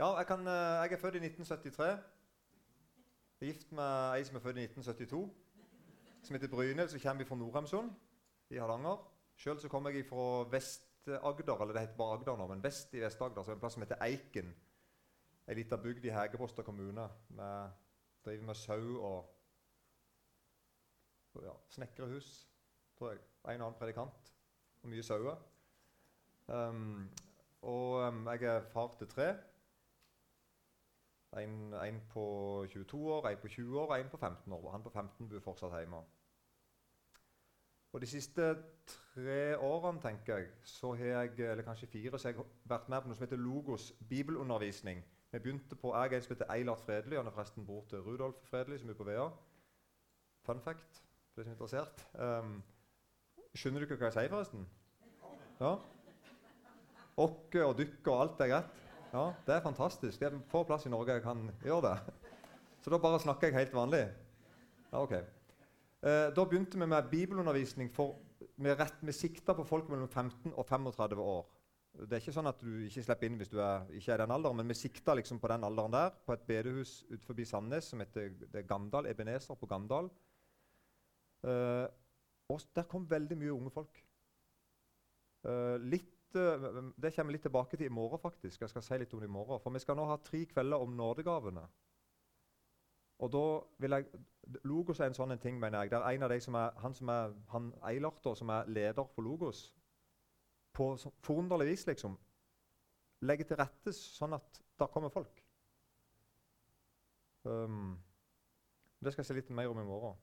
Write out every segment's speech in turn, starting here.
Ja, jeg, kan, eh, jeg er født i 1973. Jeg er gift med ei som er født i 1972, som heter Bryne. Så kommer vi fra Nordheimsund i Hardanger. Sjøl kommer jeg fra Vest-Agder, eller det heter bare Agder nå, men vest i Vest-Agder. Så er det en plass som heter Eiken. Ei lita bygd i Hegeposter kommune. Vi driver med sau og, ja, snekrehus, tror jeg. En annen predikant. Og mye sauer. Um, og um, jeg er far til tre. En, en, på 22 år, en på 20 år og en på 15 år. Han på 15 bor fortsatt hjemme. Og De siste tre årene tenker jeg, så har jeg, eller kanskje fire, så jeg vært med på noe som heter Logos bibelundervisning. Vi begynte på, Jeg en som heter Eilert Fredelig. Han er forresten bror til Rudolf Fredelig, som er på Vea. Fun fact for de som er interessert. Um, skjønner ikke hva jeg sier, forresten? Ja? Åkke og dykke og alt er greit? Ja, Det er fantastisk. Det er få plass i Norge jeg kan gjøre det. Så da bare snakker jeg helt vanlig. Ja, ok. Eh, da begynte vi med bibelundervisning for, med, rett, med sikta på folk mellom 15 og 35 år. Det er ikke sånn at du ikke slipper inn hvis du er, ikke er den alderen, men vi sikta liksom på den alderen der, på et bedehus utenfor Sandnes som heter Gamdal, Ebenezer på Gamdal. Eh, og der kom veldig mye unge folk. Eh, litt det kommer litt tilbake til i morgen. faktisk. Jeg skal si litt om det i morgen. For vi skal nå ha tre kvelder om nådegavene. Og da vil jeg, Logos er en sånn ting, mener jeg. Det er en av de som er, Han som er han Eilert, som er leder for Logos, på forunderlig vis liksom, legger til rette sånn at da kommer folk. Um, det skal jeg si litt mer om i morgen.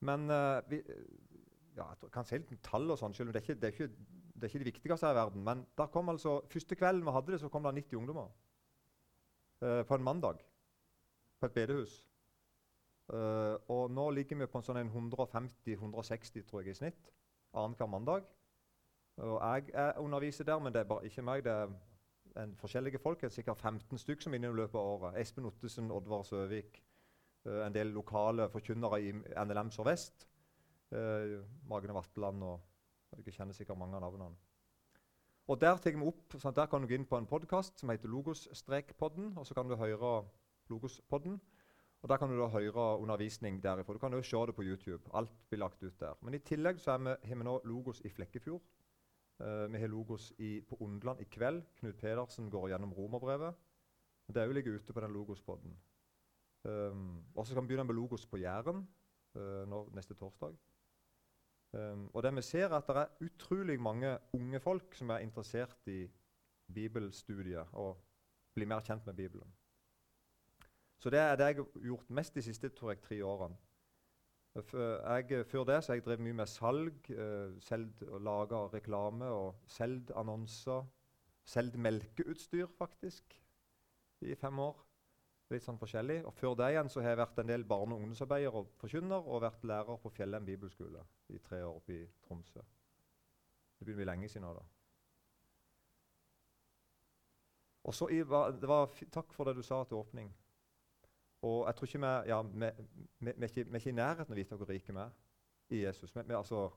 Men uh, vi, ja, jeg kan si litt om tall og sånn, selv om det er ikke, det er ikke det er ikke det viktigste her i verden. Men der kom altså, første kvelden vi hadde det, så kom det 90 ungdommer. Uh, på en mandag. På et bedehus. Uh, og nå ligger vi på en sånn 150-160 tror jeg, i snitt annenhver mandag. Og jeg er underviser der, men det er bare ikke meg. det er en forskjellige folk. Det er sikkert 15 stykker som er inne i løpet av året. Espen Ottesen, Oddvar Søvik, uh, en del lokale forkynnere i NLM Sør-Vest. Uh, Magne Vatland og dere kjenner sikkert mange av navnene. Og Der vi opp, sånn der kan du gå inn på en podkast som heter Logos-podden. og Så kan du høre Logos-podden. Og Der kan du da høre undervisning derifra. Du kan jo se det på YouTube. Alt blir lagt ut der. Men i tillegg så vi, har vi nå Logos i Flekkefjord. Uh, vi har Logos i, på Undland i kveld. Knut Pedersen går gjennom romerbrevet. Det jo ligger ute på den Logos-podden. Um, og så kan vi begynne med Logos på Jæren uh, neste torsdag. Um, og det vi ser er at det er utrolig mange unge folk som er interessert i bibelstudiet og blir mer kjent med Bibelen. Så det er det jeg har gjort mest de siste tror jeg, tre årene. Jeg, før det så jeg drev mye med salg, uh, solgt og laga reklame og solgt annonser. Solgt melkeutstyr, faktisk, i fem år litt sånn forskjellig. Og Før det igjen så har jeg vært en del barne- og ungdomsarbeider og forkynner og vært lærer på Fjellheim bibelskole i tre år oppe i Tromsø. Det begynner å bli lenge siden nå. da. Og så det var, Takk for det du sa til åpning. Og jeg tror ikke vi, ja, er ikke, i nærheten av å vite hvor rike vi er i Jesus. Vi, altså,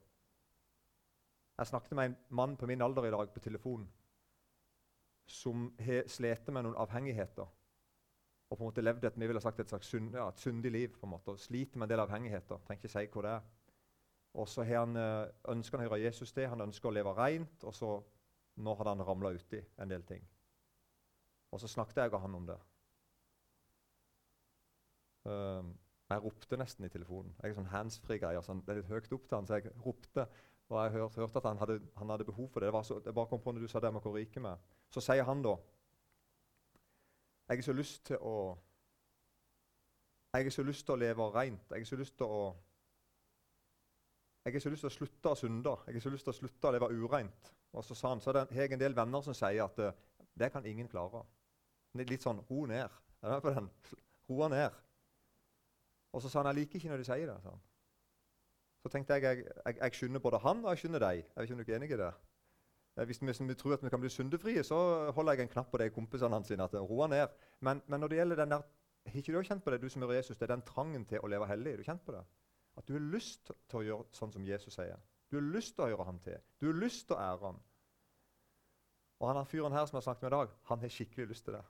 jeg snakket med en mann på min alder i dag på telefon som har med noen avhengigheter og på en måte levd et vi ville sagt et slags synd, ja, et syndig liv. på en måte, og Sliter med en del avhengigheter. Trenger ikke si hva det er. Og så han, eh, ønsker han å høre Jesus til, han ønsker å leve rent, og så nå hadde han ramla uti en del ting. Og så snakket jeg og han om det. Um, jeg ropte nesten i telefonen. Jeg er sånn handsfree-greier. Sånn, det er litt høyt opp til han, så jeg ropte. Og jeg hørte, hørte at han hadde, han hadde, behov for det. Det, så, det bare kom på når du sa det med hvor rike vi. Så sier han da jeg har så lyst til å Jeg har så lyst til å leve rent. Jeg har så lyst til å jeg har så lyst til å slutte å synde. Jeg har så lyst til å slutte å leve ureint. Og så sa han, så har jeg en del venner som sier at eh, det kan ingen klare. Litt sånn ro ned. Er du på den? Roa ned. Og så sa han jeg liker ikke når de sier det. Så tenkte jeg jeg, jeg, jeg skjønner både han og jeg skjønner deg. Jeg vet ikke om du er enig i det? Hvis vi, vi, tror at vi kan bli syndefrie, så holder jeg en knapp på de kompisene hans. at roer ned. Men, men, når det gjelder den der Har ikke du kjent på det, du som er Jesus? Det er den trangen til å leve hellig. Du kjent på det? At du har lyst til å gjøre sånn som Jesus sier. Du har lyst til å høre ham til. Du har lyst til å ære ham. Og han fyren her som jeg har snakket med i dag, han har skikkelig lyst til det.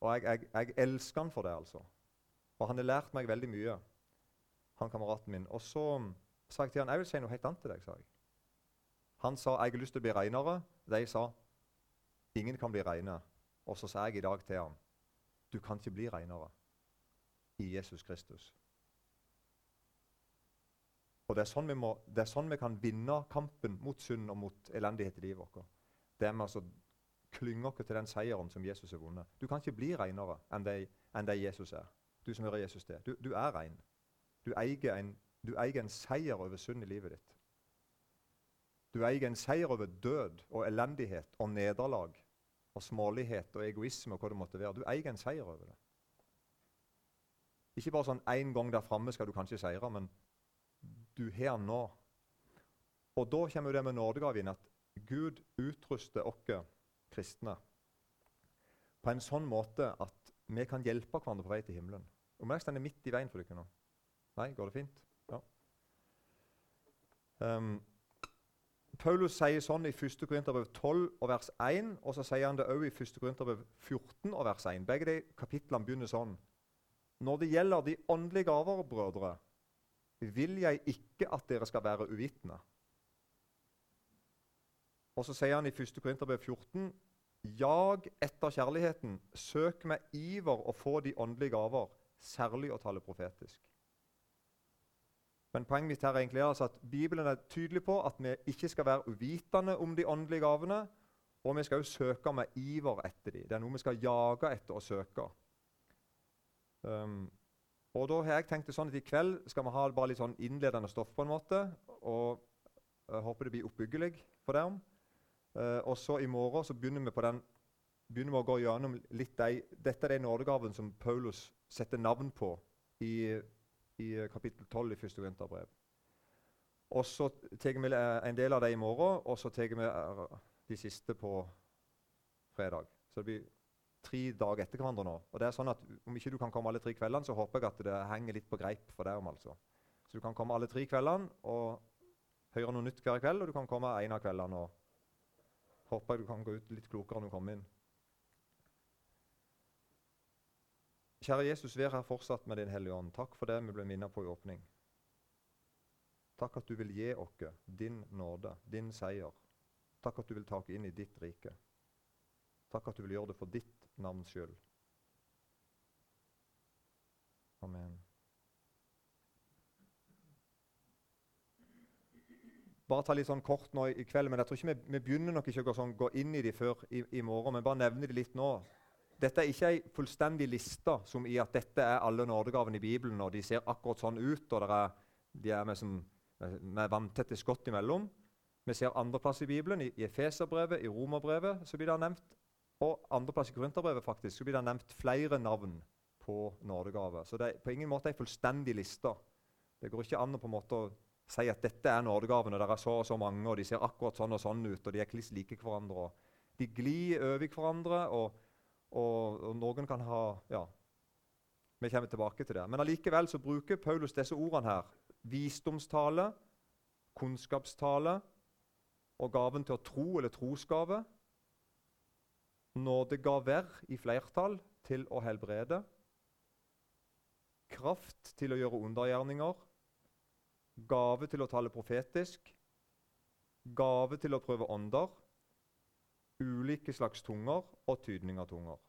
Og jeg, jeg, jeg elsker han for det, altså. Og han har lært meg veldig mye, han kameraten min. Og så sa jeg til han, jeg vil si noe helt annet til deg. sa jeg. Han sa jeg har lyst til å bli reinere'. De sa ingen kan bli reine'. Og så sa jeg i dag til ham du kan ikke bli reinere' i Jesus Kristus. Og Det er sånn må, det er sånn vi kan vinne kampen mot synd og mot elendighet i livet vårt. Det er med å klynge oss til den seieren som Jesus har vunnet. Du kan ikke bli renere enn det, enn det Jesus er. Du som hører Jesus til. Du, du er ren. Du eier, en, du eier en seier over synd i livet ditt. Du eier en seier over død og elendighet og nederlag og smålighet og egoisme og hva det måtte være. Du eier en seier over det. Ikke bare sånn én gang der framme skal du kanskje seire, men du her nå. Og da kommer det med nådegaven at Gud utruster oss kristne på en sånn måte at vi kan hjelpe hverandre på vei til himmelen. Om jeg står midt i veien for dere nå? Nei, går det fint? Ja. Um, Paulus sier sånn i 1. Korinterbrev 12 og vers 1, og så sier han det òg i 1. Korinterbrev 14 og vers 1. Begge de kapitlene begynner sånn. Når det gjelder de åndelige gaver, brødre, vil jeg ikke at dere skal være uvitende. Og så sier han i 1. Korinterbrev 14.: Jag etter kjærligheten, søk med iver å få de åndelige gaver, særlig å tale profetisk. Men poenget mitt her egentlig er altså at Bibelen er tydelig på at vi ikke skal være uvitende om de åndelige gavene, og vi skal jo søke med iver etter dem. Det er noe vi skal jage etter og søke. Um, og da har jeg tenkt det sånn at I kveld skal vi ha bare litt sånn innledende stoff. på en måte, og Jeg håper det blir oppbyggelig for dem. Uh, og så I morgen så begynner vi den, begynner vi å gå gjennom litt de, Dette er de nådegavene som Paulus setter navn på i, i kapittel 12 i første Korinterbrev. Og så tar vi en del av det i morgen, og så tar vi eh, de siste på fredag. Så det blir tre dager etter hverandre nå. Og det er sånn at Om ikke du kan komme alle tre kveldene, så håper jeg at det henger litt på greip for deg. om altså. Så du kan komme alle tre kveldene og høre noe nytt hver kveld, og du kan komme en av kveldene og håper jeg du kan gå ut litt klokere når du kommer inn. Kjære Jesus, vær her fortsatt med Din Hellige Ånd. Takk for det vi ble minnet på i åpning. Takk at du vil gi oss din nåde, din seier. Takk at du vil ta oss inn i ditt rike. Takk at du vil gjøre det for ditt navns skyld. Amen. Bare ta litt sånn kort nå i kveld, men jeg tror ikke vi, vi begynner nok ikke å sånn, gå inn i de før i, i, morgen. Men bare nevne de litt nå. Dette er ikke ei fullstendig liste som i at dette er alle nådegavene i Bibelen, og de ser akkurat sånn ut, og er, de er med, med vanntette skott imellom. Vi ser andreplass i Bibelen, i, i Efeserbrevet, i Romerbrevet, så blir det nevnt og andreplass i Korinterbrevet faktisk, så blir det nevnt flere navn på nådegave. Så det er på ingen måte en fullstendig liste. Det går ikke an å på en måte si at dette er nådegavene. Det er så og så mange, og de ser akkurat sånn og sånn ut, og de er kliss like hverandre. de glir over hverandre, og, og, og, noen kan ha Ja, vi kommer tilbake til det. Men allikevel så bruker Paulus disse ordene her. Visdomstale, kunnskapstale og gaven til å tro eller trosgave. Nådegaver i flertall til å helbrede, kraft til å gjøre undergjerninger, gave til å tale profetisk, gave til å prøve ånder, ulike slags tunger og tydning av tunger.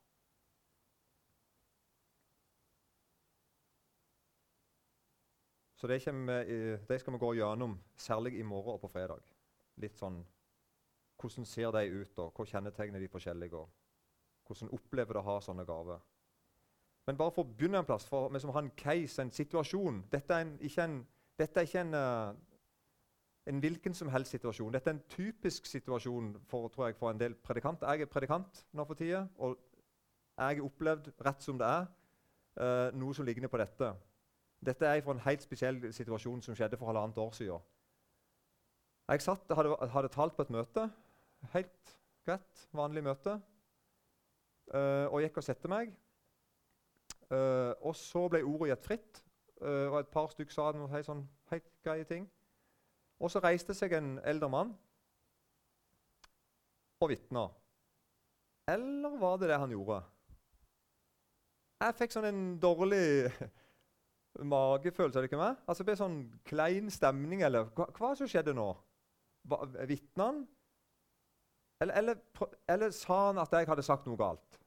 Så det, det, skal vi gå gjennom, særlig i morgen og på fredag. Litt sånn hvordan ser de ut, og hva kjennetegner de forskjellige? og Hvordan opplever de å ha sånne gaver? Men bare for å begynne en plass, for vi som har en case, en situasjon Dette er en, ikke en, dette er ikke en, uh, en, hvilken som helst situasjon. Dette er en typisk situasjon for, jeg, for en del predikanter. Jeg er predikant nå for tida, og jeg har opplevd rett som det er, uh, noe som ligner på dette. Dette er fra en helt spesiell situasjon som skjedde for halvannet år siden. Jeg satt, hadde, hadde talt på et møte Helt greit, vanlig møte. Uh, og gikk og sette meg. Uh, og så ble ordet gitt fritt, og et par stykker sa noen helt, sånn, helt greie ting. Og så reiste seg en eldre mann og vitna. Eller var det det han gjorde? jeg fikk sånn en dårlig magefølelse. er det ikke meg? Altså det ble sånn klein stemning, eller hva, hva som skjedde nå? Vitna han? Eller, eller, eller, sa han at jeg hadde sagt noe galt?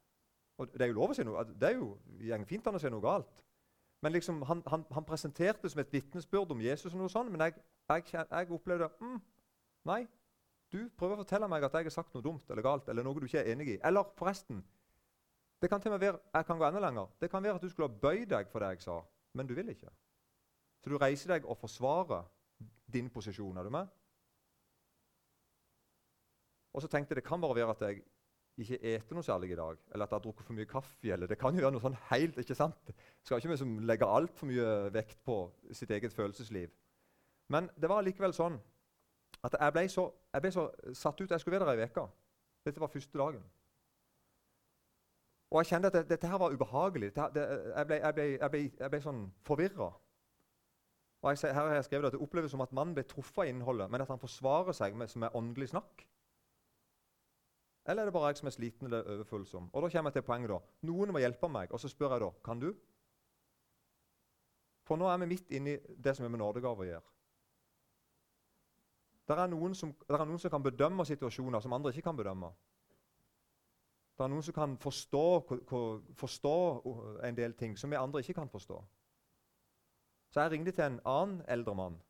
Og Det er jo lov å si noe, det er jo fint an å si noe galt. Men liksom, han, han, han presenterte det som et vitnesbyrd om Jesus, og noe sånt, men jeg, jeg, jeg opplevde mm, Nei, du prøver å fortelle meg at jeg har sagt noe dumt eller galt, eller noe du ikke er enig i. Eller forresten det kan til og med være, Jeg kan gå enda lenger. Det kan være at du skulle ha bøyd deg for det jeg sa, men du vil ikke. Så du reiser deg og forsvarer din posisjon. Er du med? Og så tenkte jeg det kan bare være at jeg ikke eter noe særlig i dag, eller at jeg har drukket for mye kaffe. eller det kan jo være noe sånn helt, ikke sant? Skal ikke vi som legger altfor mye vekt på sitt eget følelsesliv. Men det var likevel sånn at jeg ble så, jeg ble så satt ut Jeg skulle være der ei uke. Dette var første dagen. Og jeg kjente at det, dette her var ubehagelig. Det, det, jeg, ble, jeg, ble, jeg, ble, jeg, ble, sånn forvirra. Og her har jeg skrevet at Det oppleves som at mannen ble truffet av innholdet, men at han forsvarer seg med, som åndelig snakk. Eller er det bare jeg som er sliten eller overfølsom? Og da kommer jeg til poenget da. Noen må hjelpe meg, og så spør jeg da kan du. For nå er vi midt inne i det som er med nådegave å gjøre. Det er, som, det er noen som kan bedømme situasjoner som andre ikke kan bedømme. Det er noen som kan forstå, forstå, en del ting som vi andre ikke kan forstå. Så jeg ringte til en annen eldre mann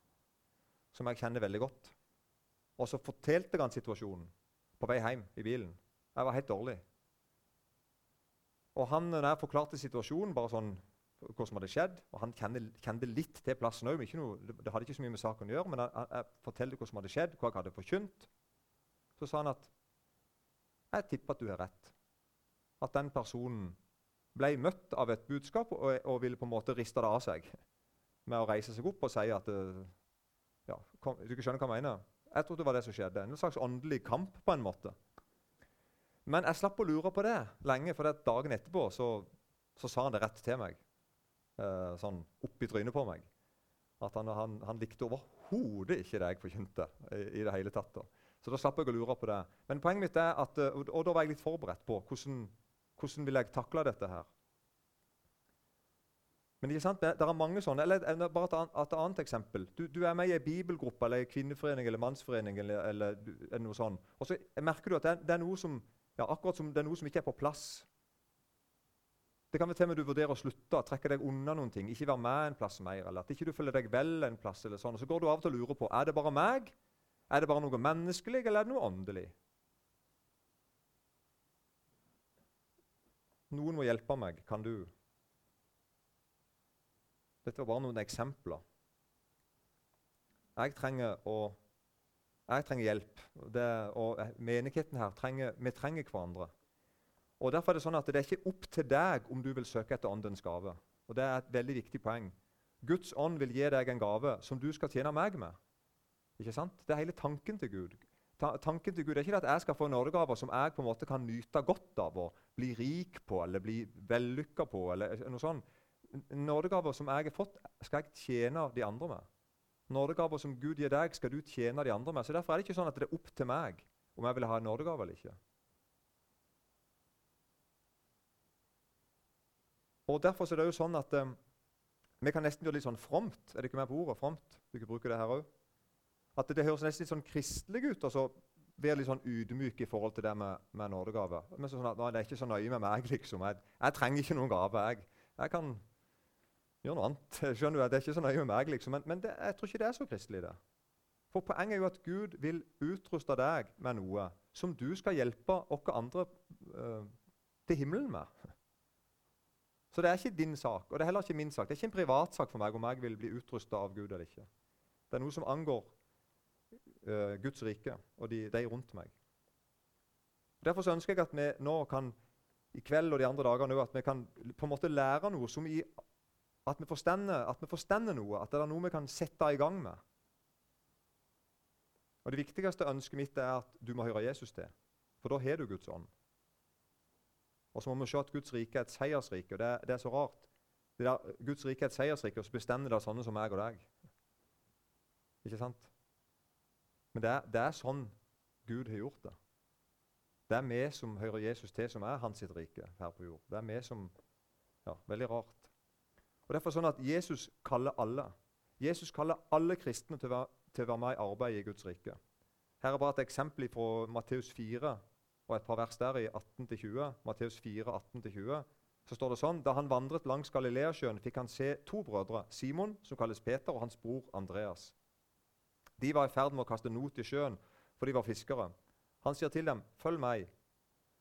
som jeg kjenner veldig godt. Og så fortalte han situasjonen på vei hjem i bilen. Jeg var helt dårlig. Og han, jeg forklarte situasjonen, bare sånn, hva som hadde skjedd og Han kjente, litt til plassen òg. Det, hadde ikke så mye med saken å gjøre, men jeg, jeg fortalte hva som hadde skjedd, hva jeg hadde forkynt. Så sa han at jeg tipper at du har rett at den personen ble møtt av et budskap og, og, ville på en måte riste det av seg med å reise seg opp og si at ja, kom, Du skjønner hva jeg mener? Jeg trodde det var det som skjedde. En slags åndelig kamp på en måte. Men jeg slapp å lure på det lenge, for dagen etterpå så, så, sa han det rett til meg. Eh, sånn oppi trynet på meg. At han, han, han likte overhodet ikke det jeg forkynte. i, i det hele tatt. Da. Så da slapp jeg å lure på det. Men poenget mitt er at, eh, og, og da var jeg litt forberedt på hvordan hvordan vil jeg takle dette her? Men ikke sant? det er mange sånne. Eller bare et annet, et annet eksempel. Du, du, er med i en bibelgruppe eller en kvinneforening eller mannsforening. eller, eller, noe sånt. Og så merker du at det det er, noe som ja, akkurat som det er noe som ikke er på plass. Det kan være til og med du vurderer å slutte, trekke deg unna noen ting, ikke være med en plass mer, eller at ikke du føler deg vel en plass. eller sånn. Og Så går du av og til og lurer på er det bare meg, er det bare noe menneskelig, eller er det noe åndelig. Noen må hjelpe meg. Kan du? Dette var bare noen eksempler. Jeg trenger, å, jeg trenger hjelp. Det, og menigheten her trenger, vi trenger hverandre. Og Derfor er det sånn at det er ikke opp til deg om du vil søke etter åndens gave. Og Det er et veldig viktig poeng. Guds ånd vil gi deg en gave som du skal tjene meg med. Ikke sant? Det er hele tanken til Gud. Ta, tanken til Gud er ikke at jeg skal få nådegaver som jeg på en måte kan nyte godt av og bli rik på eller bli vellykka på. eller noe sånt. Nådegaver som jeg har fått, skal jeg tjene de andre med. Nådegaver som Gud gir deg, skal du tjene de andre med. Så Derfor er det ikke sånn at det er opp til meg om jeg vil ha en nådegave eller ikke. Og Derfor er det jo sånn at um, vi kan nesten gjøre det litt sånn fromt. Er det ikke mer på ordet? Fromt? Du kan bruke det her også. At det høres nesten litt sånn kristelig ut. og så være litt sånn ydmyk i forhold til det med, med nådegave. Men sånn at, nei, Det er ikke så nøye med meg. liksom. Jeg, jeg trenger ikke noen gave. Jeg, jeg, kan gjøre noe annet. Skjønner du? Det er ikke så nøye med meg. liksom. Men, men det, jeg tror ikke det er så kristelig. det. For Poenget er jo at Gud vil utruste deg med noe som du skal hjelpe oss andre uh, til himmelen med. Så det er ikke din sak, og det er heller ikke min sak. Det er ikke en privatsak for meg om jeg vil bli utrusta av Gud eller ikke. Det er noe som angår uh, Guds rike og de, de, rundt meg. Derfor så ønsker jeg at vi nå kan i kveld og de andre dagene at vi kan på en måte lære noe som i at vi forstender noe, at det er noe vi kan sette i gang med. Og Det viktigste ønsket mitt er at du må høre Jesus til, for da har du Guds ånd. Og så må vi se at Guds rike er et seiersrike. og det, det er så rart. Der, Guds rike er et seiersrike, og så bestemmer det sånne som meg og deg. Ikke sant? Men det det er, sånn Gud har gjort det. Det er vi som hører Jesus til, som er hans sitt rike her på jord. Det er vi som Ja, Veldig rart. Og Derfor er sånn at Jesus kaller alle. Jesus kaller alle kristne til å være, til å være med i arbeidet i Guds rike. Her er bare et eksempel fra Matteus 4 og et par vers der i 18-20. Matteus 4, 18-20. Så står det sånn, Da han vandret langs Galileasjøen, fikk han se to brødre, Simon, som kalles Peter, og hans bror Andreas. De var i ferd med å kaste not i sjøen, for de var fiskere. Han sier til dem, 'Følg meg,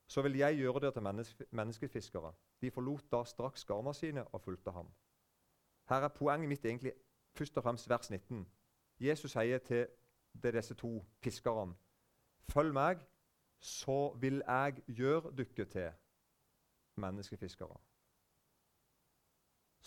så vil jeg gjøre dere til menneske, menneskefiskere.' De forlot da straks garna sine og fulgte ham. Her er poenget mitt egentlig først og fremst vers 19. Jesus sier til disse to fiskerne, 'Følg meg, så vil jeg gjøre dere til menneskefiskere.'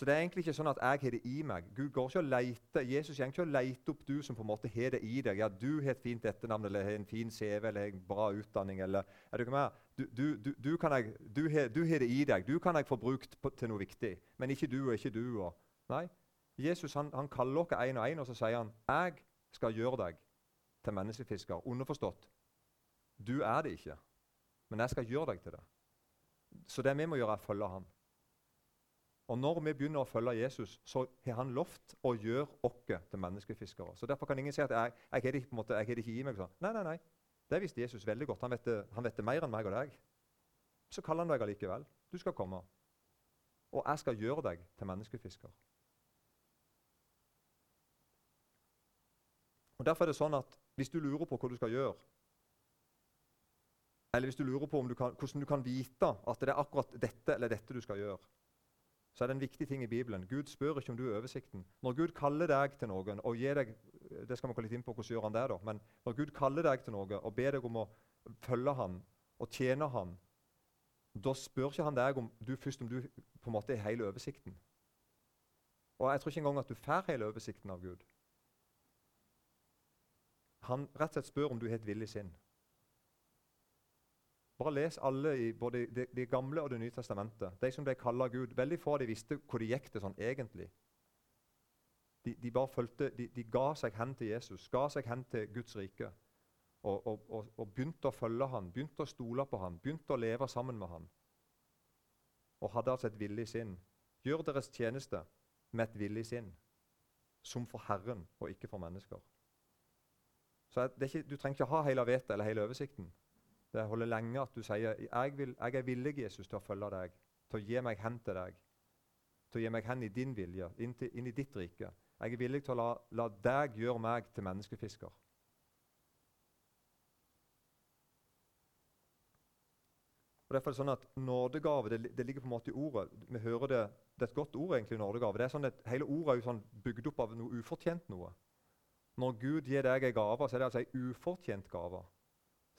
Så det er egentlig ikke sånn at jeg har det i meg. Gud går ikke og leter, Jesus går ikke og leter opp du som på en måte har det i deg. Ja, du har et fint etternavn, eller en fin CV, eller en bra utdanning. eller er du? Du, du, du, du, har, du det i deg. Du kan jeg få brukt på, til noe viktig. Men ikke du og ikke du. Og, nei, Jesus han, han kaller dere én og én, og så sier han jeg skal gjøre deg til menneskefisker. Underforstått du er det ikke, men jeg skal gjøre deg til det. Så det vi må gjøre, er å følge ham. Og Når vi begynner å følge Jesus, så har han lovt å gjøre oss til menneskefiskere. Så Derfor kan ingen si at jeg, har det, måte, ikke i meg. Sånn. Nei, nei, nei. Det visste Jesus veldig godt. Han vet det, han vet det mer enn meg og deg. Så kaller han deg allikevel. Du skal komme. Og jeg skal gjøre deg til menneskefisker. Og Derfor er det sånn at hvis du lurer på hva du skal gjøre, eller hvis du lurer på du kan, hvordan du kan vite at det er akkurat dette eller dette du skal gjøre, så er det en viktig ting i Bibelen. Gud spør ikke om du er oversikten. Når Gud kaller deg til noen og gir deg det skal vi gå litt inn på hvordan gjør han det da, men når Gud kaller deg til noe og ber deg om å følge ham og tjene ham, da spør ikke han deg om du først om du på en måte er hele oversikten. Og Jeg tror ikke engang at du får hele oversikten av Gud. Han rett og slett spør om du har et villig sinn. Bare les alle i både Det, de gamle og Det nye testamentet. De som ble kalla Gud. Veldig få av de visste hvor det gikk til sånn egentlig. De, de bare følte, de, de, ga seg hen til Jesus, ga seg hen til Guds rike. Og, og, og, og, begynte å følge han, begynte å stole på han, begynte å leve sammen med han. Og hadde altså et villig sinn. Gjør deres tjeneste med et villig sinn, som for Herren og ikke for mennesker. Så ikke, Du trenger ikke ha hele vettet eller hele oversikten. Det holder lenge at du sier jeg, vil, jeg er villig Jesus, til å følge deg, til å gi meg hen til deg, til å gi meg hen i din vilje, inn, til, inn i ditt rike. Jeg er villig til å la, la deg gjøre meg til menneskefisker. Og derfor er det sånn at Nådegave det, det, ligger på en måte i ordet. Vi hører Det det er et godt ord, egentlig, nådegave. Det er sånn at Hele ordet er jo sånn bygd opp av noe ufortjent noe. Når Gud gir deg en gave, så er det altså en ufortjent gave.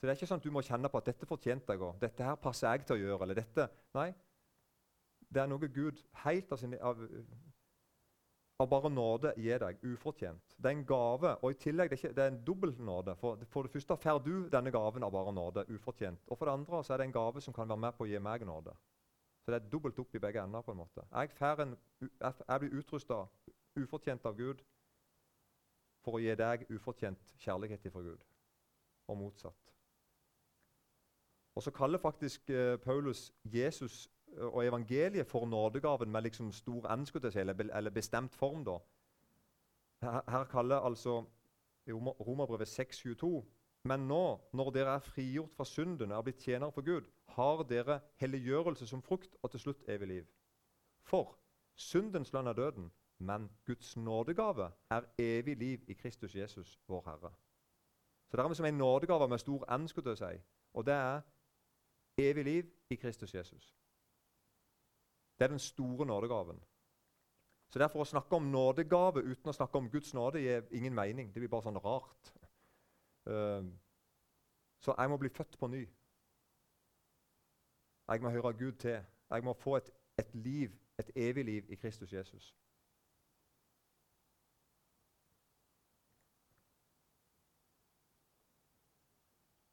Så det er ikke sånn at du må kjenne på at 'dette fortjente jeg og 'dette her passer jeg til å gjøre', eller dette Nei. Det er noe Gud helt av, sin, av, av bare nåde gir deg, ufortjent. Det er en gave, og i tillegg det er, ikke, det er en dobbel nåde. For, for, det første får du denne gaven av bare nåde, ufortjent. Og for det andre så er det en gave som kan være med på å gi meg nåde. Så det er dobbelt opp i begge ender. på en måte. Jeg, en, jeg blir utrusta ufortjent av Gud for å gi deg ufortjent kjærlighet fra Gud, og motsatt. Og så kaller faktisk uh, Paulus Jesus uh, og evangeliet for nådegaven med liksom stor N, eller, eller, bestemt form. da. Her, her kaller altså Romerbrevet 6,22 Men nå, når dere er frigjort fra synden og er blitt tjenere for Gud, har dere helliggjørelse som frukt og til slutt evig liv. For syndens lønn er døden, men Guds nådegave er evig liv i Kristus Jesus, vår Herre. Så det er liksom en nådegave med stor N, skulle jeg si. Og det er evig liv i Kristus Jesus. Det er den store nådegaven. Så Derfor å snakke om nådegave uten å snakke om Guds nåde gir ingen mening. Det blir bare sånn rart. Uh, så jeg må bli født på ny. Jeg må høre Gud til. Jeg må få et, et liv, et evig liv i Kristus Jesus.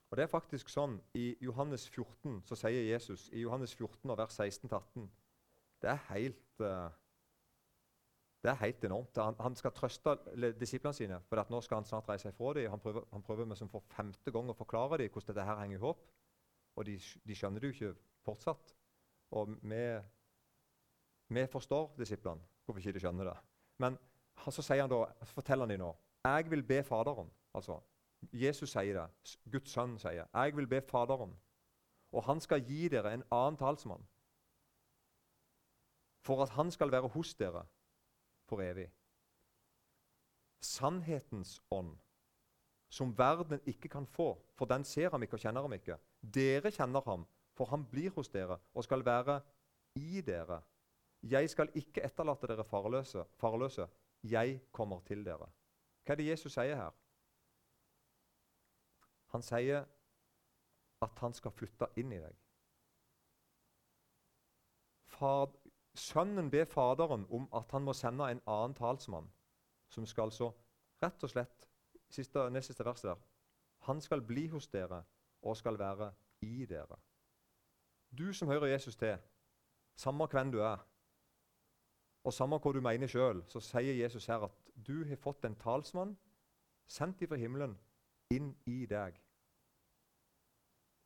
Og det er faktisk sånn I Johannes 14 så sier Jesus i Johannes 14 vers 16-18 Det er helt uh, det er helt enormt. Han, han skal trøste disiplene sine, for nå skal han snart reise ifra dem. Han prøver, han prøver med som for femte gang å forklare dem hvordan dette her henger i hop. Og de, de, skjønner det jo ikke fortsatt. Og vi, Vi forstår disiplene hvorfor ikke de skjønner det. Men så, sier han da, forteller han dem nå Jeg vil be Faderen. Altså, Jesus sier det. Guds sønn sier Jeg vil be Faderen, og han skal gi dere en annen talsmann. For at han skal være hos dere for evig. Sannhetens ånd, som verden ikke kan få, for den ser ham ikke og kjenner ham ikke. Dere kjenner ham, for han blir hos dere og skal være i dere. Jeg skal ikke etterlate dere farløse, farløse. Jeg kommer til dere. Hva er det Jesus sier her? Han sier at han skal flytte inn i deg. Fad, sønnen ber Faderen om at han må sende en annen talsmann, som skal så rett og slett siste, neste verset der, Han skal bli hos dere og skal være i dere. Du som hører Jesus til, samme hvem du er, og samme hva du mener sjøl, så sier Jesus her at du har fått en talsmann sendt fra himmelen inn i deg.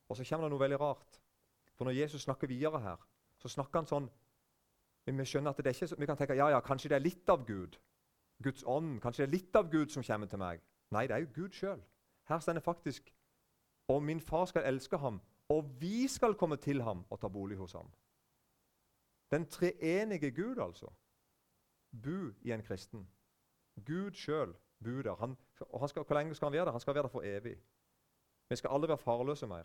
Og så kommer det noe veldig rart. For når Jesus snakker videre her, så snakker han sånn Vi skjønner at det er ikke så, vi kan tenke ja, ja, kanskje det er litt av Gud. Guds ånd. Kanskje det er litt av Gud som kommer til meg. Nei, det er jo Gud sjøl. Her står det faktisk Og min far skal elske ham, og vi skal komme til ham og ta bolig hos ham. Den treenige Gud, altså. Bu i en kristen. Gud sjøl bor der. Han, han skal, hvor lenge skal han være der? Han skal være der for evig. Vi skal aldri være farløse mer.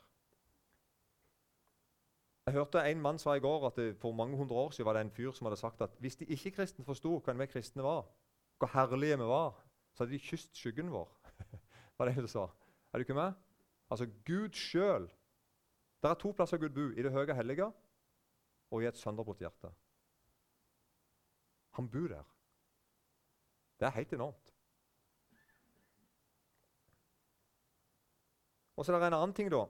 Jeg hørte En mann sa i går at det, for mange hundre år siden var det en fyr som hadde sagt at hvis de ikke-kristne forsto hvem vi kristne var, hvor herlige vi var, så hadde de kysset skyggen vår. var det det sa. Er du ikke med? Altså Gud sjøl. Det er to plasser Gud bor. I det høye hellige og i et sønderbrutt hjerte. Han bor der. Det er helt enormt. Og så er det en annen ting da,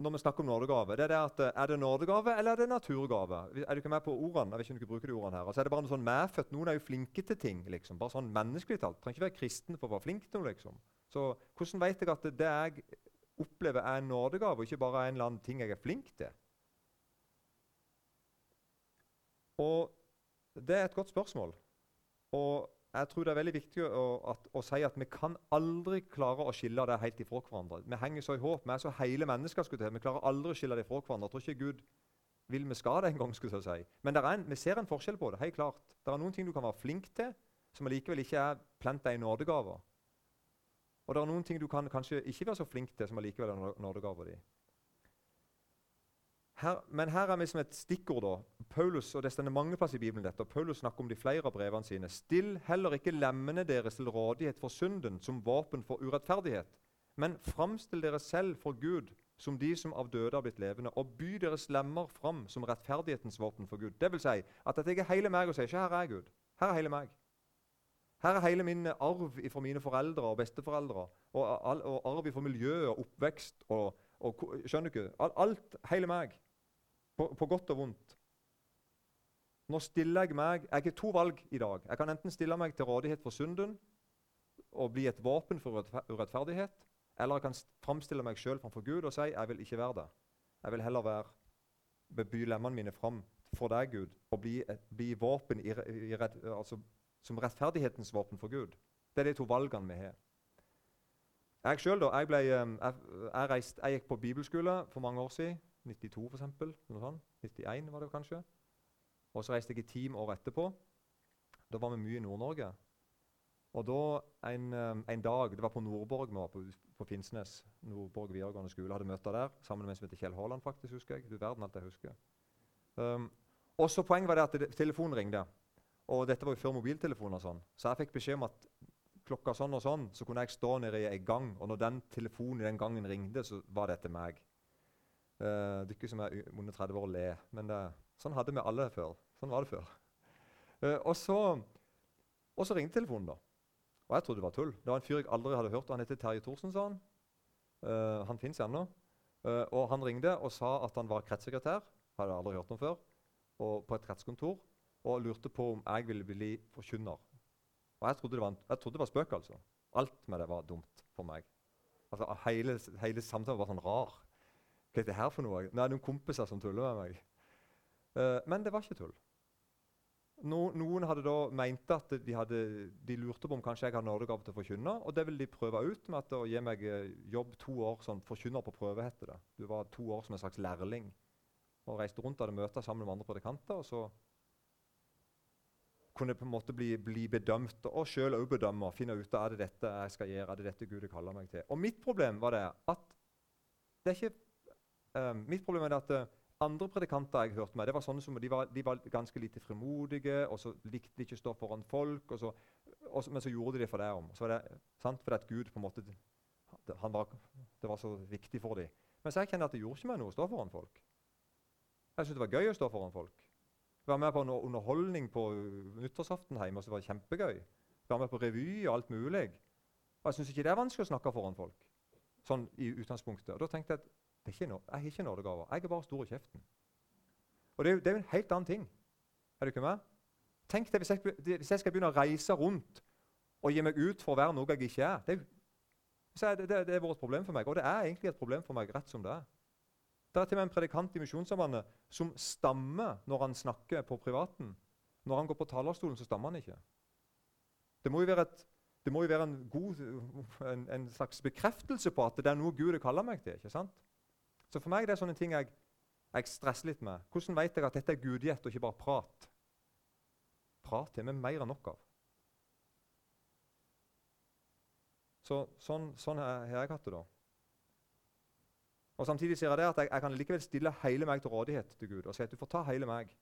når vi snakker om nådegave. det Er det at, eh, er det nådegave eller er det naturgave? Er du ikke med på ordene? Jeg vet ikke om du bruker de ordene her. Altså er det bare noe sånn medfødt. Noen er jo flinke til ting. liksom. Bare sånn menneskelig talt. Trenger ikke være kristen for å være flink til noe. liksom. Så hvordan vet jeg at det jeg opplever, er en nådegave, og ikke bare en eller annen ting jeg er flink til? Og Det er et godt spørsmål. Og jeg tror det er veldig viktig å, at, å, si at vi kan aldri klare å skille det helt ifra hverandre. Vi henger så i håp. Vi er så hele mennesker. skulle til. Vi klarer aldri å skille det fra hverandre. Jeg tror ikke Gud vil vi skal det engang. Si. Men en, vi ser en forskjell på det. helt klart. Det er noen ting du kan være flink til, som allikevel ikke er planta i nådegaver. Og det er noen ting du kan kanskje ikke være så flink til, som allikevel er nådegaver di. Her, men her er vi som et stikkord. da. Paulus, og Det stender mange plasser i Bibelen. dette, og Paulus snakker om de flere av brevene sine. Still heller ikke lemmene deres til rådighet for synden som våpen for urettferdighet, men framstill dere selv for Gud som de som av døde har blitt levende, og by deres lemmer fram som rettferdighetens våpen for Gud. Det vil si at jeg er hele meg og sier ikke 'her er Gud'. Her er hele meg. Her er hele min arv fra mine foreldre og besteforeldre, og, og arv fra miljø og oppvekst og, og Skjønner du ikke? Alt, hele meg. På, på, godt og vondt. Nå stiller jeg meg Jeg har to valg i dag. Jeg kan enten stille meg til rådighet for synden og bli et våpen for urettferdighet, eller jeg kan framstille meg sjøl framfor Gud og si jeg vil ikke være det. Jeg vil heller være, beby lemmene mine fram for deg, Gud, og bli, bli våpen i, i, altså, som rettferdighetens våpen for Gud. Det er de to valgene vi har. Jeg sjøl, da, jeg, ble, jeg, jeg, reist, jeg gikk på bibelskole for mange år siden. 92 for eksempel, 91 var det kanskje. Og så reiste jeg et team år etterpå. Da var vi mye i Nord-Norge. Og da en, eh, en, dag Det var på Nordborg vi var på, på Finnsnes. Nordborg videregående skole hadde møter der sammen med en som heter Kjell Haaland. faktisk, husker jeg. Du verden alt jeg husker. Um, og så Poenget var det at det, telefonen ringte. Og dette var jo før mobiltelefoner. sånn. Så jeg fikk beskjed om at klokka sånn og sånn, så kunne jeg stå nede i en gang. Og når den telefonen i den gangen ringte, så var dette meg. Uh, Dere som er under 30 år, le. Men det, sånn hadde vi alle før. Sånn var det før. Uh, og, så, og, så, ringte telefonen, da. Og jeg trodde det var tull. Det var en fyr jeg aldri hadde hørt. og Han heter Terje Thorsen, sa han. Uh, han fins ennå. Og han ringte og sa at han var kretssekretær. Hadde aldri hørt om før. Og på et kretskontor. Og lurte på om jeg ville bli forkynner. Og jeg trodde det var, en, jeg trodde det var spøk, altså. Alt med det var dumt for meg. Altså, hele, hele samtalen var sånn rar. Hva er det her for noe? Det noen kompiser som tuller med meg. Uh, men det var ikke tull. no, noen hadde da meint at de, hadde, de, lurte på om kanskje jeg hadde nådegave til å forkynne. Og det ville de prøve ut med å gi meg eh, jobb to år sånn forkynner på prøve. heter det. Du var to år som en slags lærling og reiste rundt og hadde møter sammen med andre predikanter. og så kunne på en måte bli, bli bedømt og sjøl òg bedømme finne ut av er det dette jeg skal gjøre, er det dette Gud kaller meg til. Og mitt problem var det at det er ikke, uh, mitt problem er at uh, andre predikanter jeg hørte med, det var sånne som de var, de var ganske lite frimodige, og så likte de ikke å stå foran folk, og så, og så, men så gjorde de det for det om. Så var det sant, fordi at Gud på en måte, var, det var så viktig for dem. Mens jeg kjenner at det gjorde ikke meg noe å stå foran folk. Jeg syntes det var gøy å stå foran folk. Være med på en underholdning på nyttårsaften hjemme, og så var det kjempegøy. Være med på revy og alt mulig. Og Jeg syns ikke det er vanskelig å snakke foran folk. Sånn i utgangspunktet. Og Da tenkte jeg at det er no, jeg har ikke nådegaver. Jeg er bare stor i kjeften. Og det er, det er jo en helt annen ting. Er du ikke med? Tenk deg hvis hvis jeg, skal begynne å reise rundt og gi meg ut for å være noe jeg ikke er. Det er, det, det, er vårt problem for meg, og det er egentlig et problem for meg rett som det er. Det er til og med en predikant i Misjonssambandet som stammer når han snakker på privaten. Når han går på talerstolen, så stammer han ikke. Det må jo være, et, må jo være en, god, en, en, slags bekreftelse på at det er noe Gud kaller meg til. ikke sant? Så for meg det er sånne ting jeg, jeg stresser litt med. Hvordan vet jeg at dette er gudgitt og ikke bare prat? Prat er vi mer enn nok av. Så, sånn, sånn har jeg hatt det, da. Og Samtidig sier jeg det at jeg, jeg, kan likevel stille hele meg til rådighet til Gud og si at du får ta hele meg.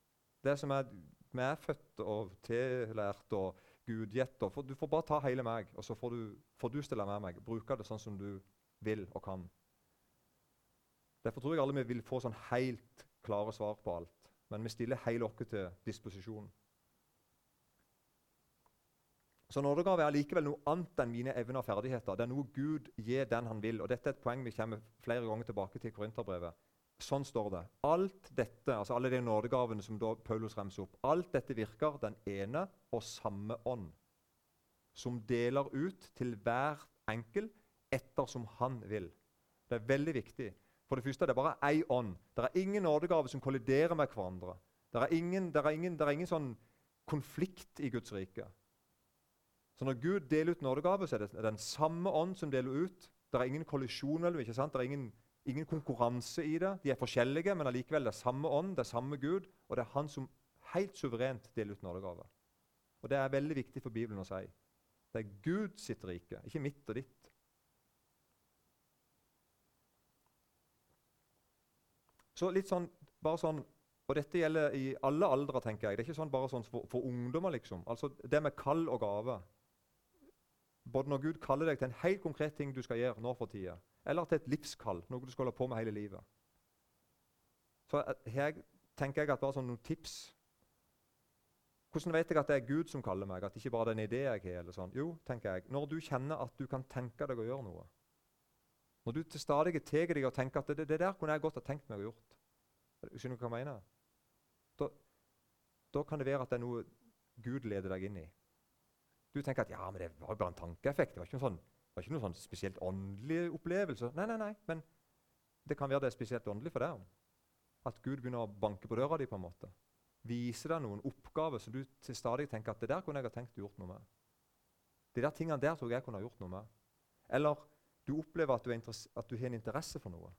Det som er medfødt og tillært og gudgitt. Du får bare ta hele meg, og så får du, får du stille med meg. Bruke det sånn som du vil og kan. Derfor tror jeg alle vi vil få sånn helt klare svar på alt. Men vi stiller hele oss til disposisjon. Så nådegave er likevel noe annet enn mine evner og ferdigheter. Det er noe Gud gir den han vil. Og Dette er et poeng vi kommer flere ganger tilbake til i Korinterbrevet. Sånn står det. Alt dette, altså alle de nådegavene som da Paulus remser opp, alt dette virker den ene og samme ånd, som deler ut til hver enkel ettersom han vil. Det er veldig viktig. For det første det er bare én ånd. Det er ingen nådegave som kolliderer med hverandre. Det er ingen, det er ingen, det er ingen sånn konflikt i Guds rike. Så når Gud deler ut nådegave, så er det den samme ånd som deler ut. Det er ingen kollisjon mellom ikke sant? Det er ingen, ingen, konkurranse i det. De er forskjellige, men allikevel det er samme ånd, det er samme Gud, og det er Han som helt suverent deler ut nådegave. Og Det er veldig viktig for Bibelen å si. Det er Gud sitt rike, ikke mitt og ditt. Så litt sånn, bare sånn, og Dette gjelder i alle aldre. tenker jeg. Det er ikke sånn bare sånn for, for ungdommer. liksom. Altså Det med kall og gave både når Gud kaller deg til en helt konkret ting du skal gjøre nå for tida, eller til et livskall, noe du skal holde på med hele livet. Så her tenker jeg at bare sånn noen tips Hvordan vet jeg at det er Gud som kaller meg, at det ikke bare er en idé jeg har? eller sånn? Jo, tenker jeg, når du kjenner at du kan tenke deg å gjøre noe. Når du til stadig tar deg og tenker at det, det, der kunne jeg godt ha tenkt meg å gjort. Skjønner du hva jeg mener? Da, da kan det være at det er noe Gud leder deg inn i. Du tenker at ja, men det var jo bare en tankeeffekt. Det var ikke noe sånn, var ikke noe sånn spesielt åndelig opplevelse. Nei, nei, nei, men det kan være det er spesielt åndelig for deg. At Gud begynner å banke på døra di. på en måte. Vise deg noen oppgaver som du til stadig tenker at det der kunne jeg ha tenkt å gjort noe med. De der tingene der tror jeg kunne ha gjort noe med. Eller du opplever at du, at du har en interesse for noe.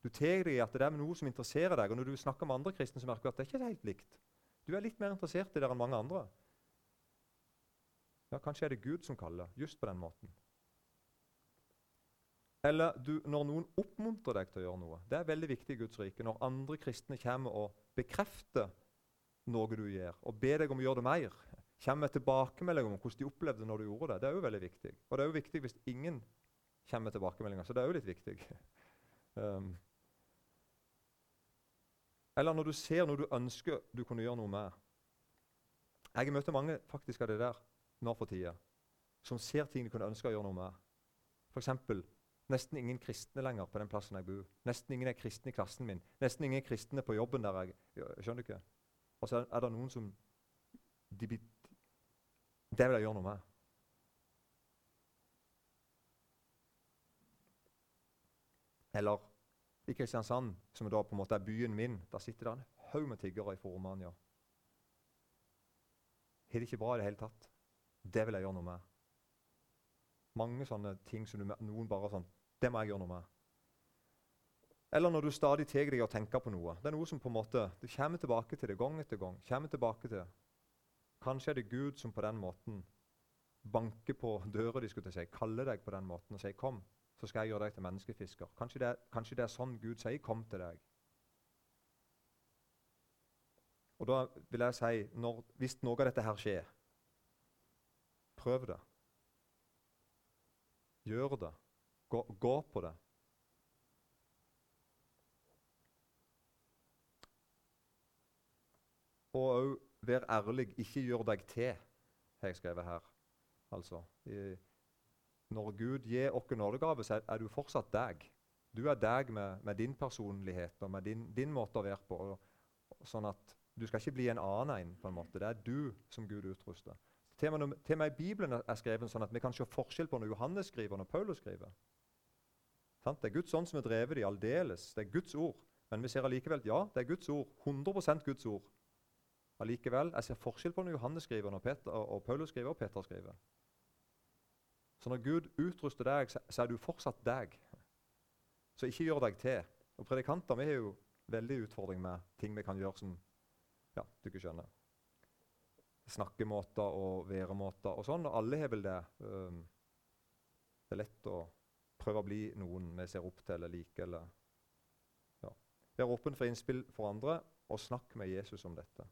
Du tar deg i at det er noe som interesserer deg. Og når du snakker med andre kristne, så merker du at det er ikke helt likt. Du er litt mer interessert i det enn mange andre. Ja, Kanskje er det Gud som kaller, just på den måten. Eller du, når noen oppmuntrer deg til å gjøre noe. Det er veldig viktig i Guds rike. Når andre kristne kommer og bekrefter noe du gjør, og ber deg om å gjøre det mer, kommer med tilbakemelding om hvordan de opplevde når du gjorde det. Det er jo veldig viktig. Og det er jo viktig hvis ingen kommer med tilbakemeldinger, så det er jo litt viktig. um. Eller når du ser noe du ønsker du kunne gjøre noe med. Jeg møter mange faktisk av det der nå for tida, som ser ting de kunne ønske å gjøre noe med. F.eks. nesten ingen kristne lenger på den plassen jeg bor. Nesten ingen er kristne i klassen min. Nesten ingen kristne på jobben der jeg Skjønner du ikke? Og så er det noen som de, Det vil jeg gjøre noe med. Eller i Kristiansand, som da på en måte er byen min, der sitter det en haug med tiggere fra Romania. har det ikke bra i det hele tatt. Det vil jeg gjøre noe med. Mange sånne ting som du, noen bare sånn Det må jeg gjøre noe med. Eller når du stadig tar deg og tenker på noe. Det er noe som på en måte, Du kommer tilbake til det gang etter gang. kommer tilbake til. Kanskje er det Gud som på den måten banker på døra di, skulle si, kaller deg på den måten og sier 'kom, så skal jeg gjøre deg til menneskefisker'. Kanskje det, kanskje det er sånn Gud sier 'kom til deg'. Og da vil jeg si, når, hvis noe av dette her skjer, prøv det. Gjør det. Gå, gå på det. Og òg vær ærlig, ikke gjør deg til, har jeg skrevet her. Altså, i, Når Gud gir oss nådegave, så er du fortsatt deg. Du er deg med, med din personlighet og med din, din, måte å være på. Og, sånn at Du skal ikke bli en annen en. på en måte. Det er du som Gud utruster. Til og, med, i Bibelen er skrevet sånn at vi kan se forskjell på når Johannes skriver og når Paulus skriver. Sant? Det er Guds ånd som er drevet i aldeles. Det er Guds ord. Men vi ser allikevel ja, det er Guds ord. 100% Guds ord. Allikevel, jeg ser forskjell på når Johannes skriver når Peter, og Paulus skriver og Peter skriver. Så når Gud utruster deg, så er du fortsatt deg. Så ikke gjør deg til. Og Predikanter vi har jo veldig utfordring med ting vi kan gjøre som ja, du ikke skjønner. Snakkemåter og væremåter og sånn. og Alle har vel det. Um, det er lett å prøve å bli noen vi ser opp til eller liker. Eller, ja. Vær åpen for innspill for andre, og snakk med Jesus om dette.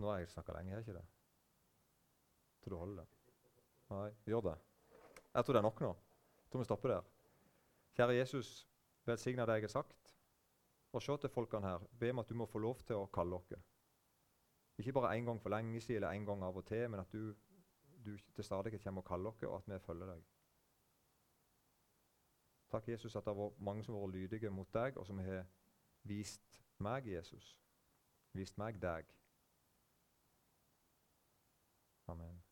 Nå har jeg snakka lenge, har jeg ikke det? Tror du holder det? Nei, gjør det. Jeg tror det er nok nå. Jeg tror vi stopper der. Kjære Jesus, velsigna det jeg har sagt. Og se til folkene her. Be om at du må få lov til å kalle dere. Ikke bare én gang for lenge siden eller én gang av og til, men at du, du til stadighet kommer og kaller dere, og at vi følger deg. Takk, Jesus, at det har vært mange som har vært lydige mot deg, og som har vist meg Jesus. Vist meg deg. Amen.